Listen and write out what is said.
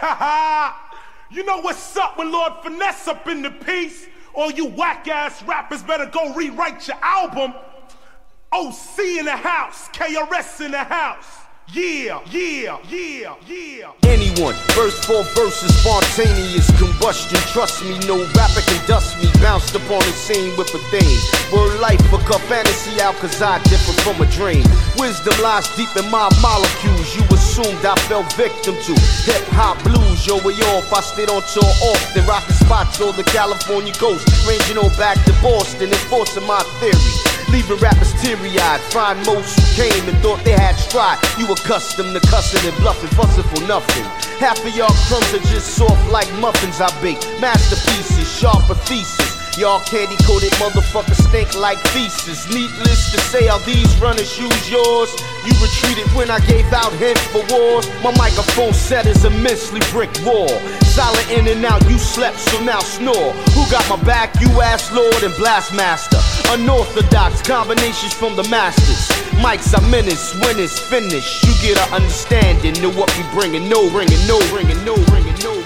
you know what's up with Lord Finesse up in the piece? All you whack ass rappers better go rewrite your album. OC in the house, KRS in the house. Yeah, yeah, yeah, yeah. Anyone, verse for verse spontaneous combustion. Trust me, no rapper can dust me. Bounced upon the scene with a theme. Word life, a cut fantasy out, cause I differ from a dream. Wisdom lies deep in my molecules. You assumed I fell victim to hip hop blues. Yo, way off, I stayed on tour often. Rocking spots on the California coast. Ranging on back to Boston, enforcing my theory. Leaving rappers teary eyed. Find most who came and thought they had stride. You accustomed to cussing and bluffing, fussing for nothing. Half of y'all crumbs are just soft like muffins I bake. Masterpieces, sharper thesis. Y'all candy coated motherfuckers stink like feces. Needless to say, how these runners use yours. You retreated when I gave out hints for wars. My microphone set is immensely brick wall. In and out, you slept, so now snore. Who got my back? You ass lord and blastmaster. Unorthodox combinations from the masters. Mics are menace when it's finished. You get an understanding of what we bringing, no ringing, no ringing, no ringing, no.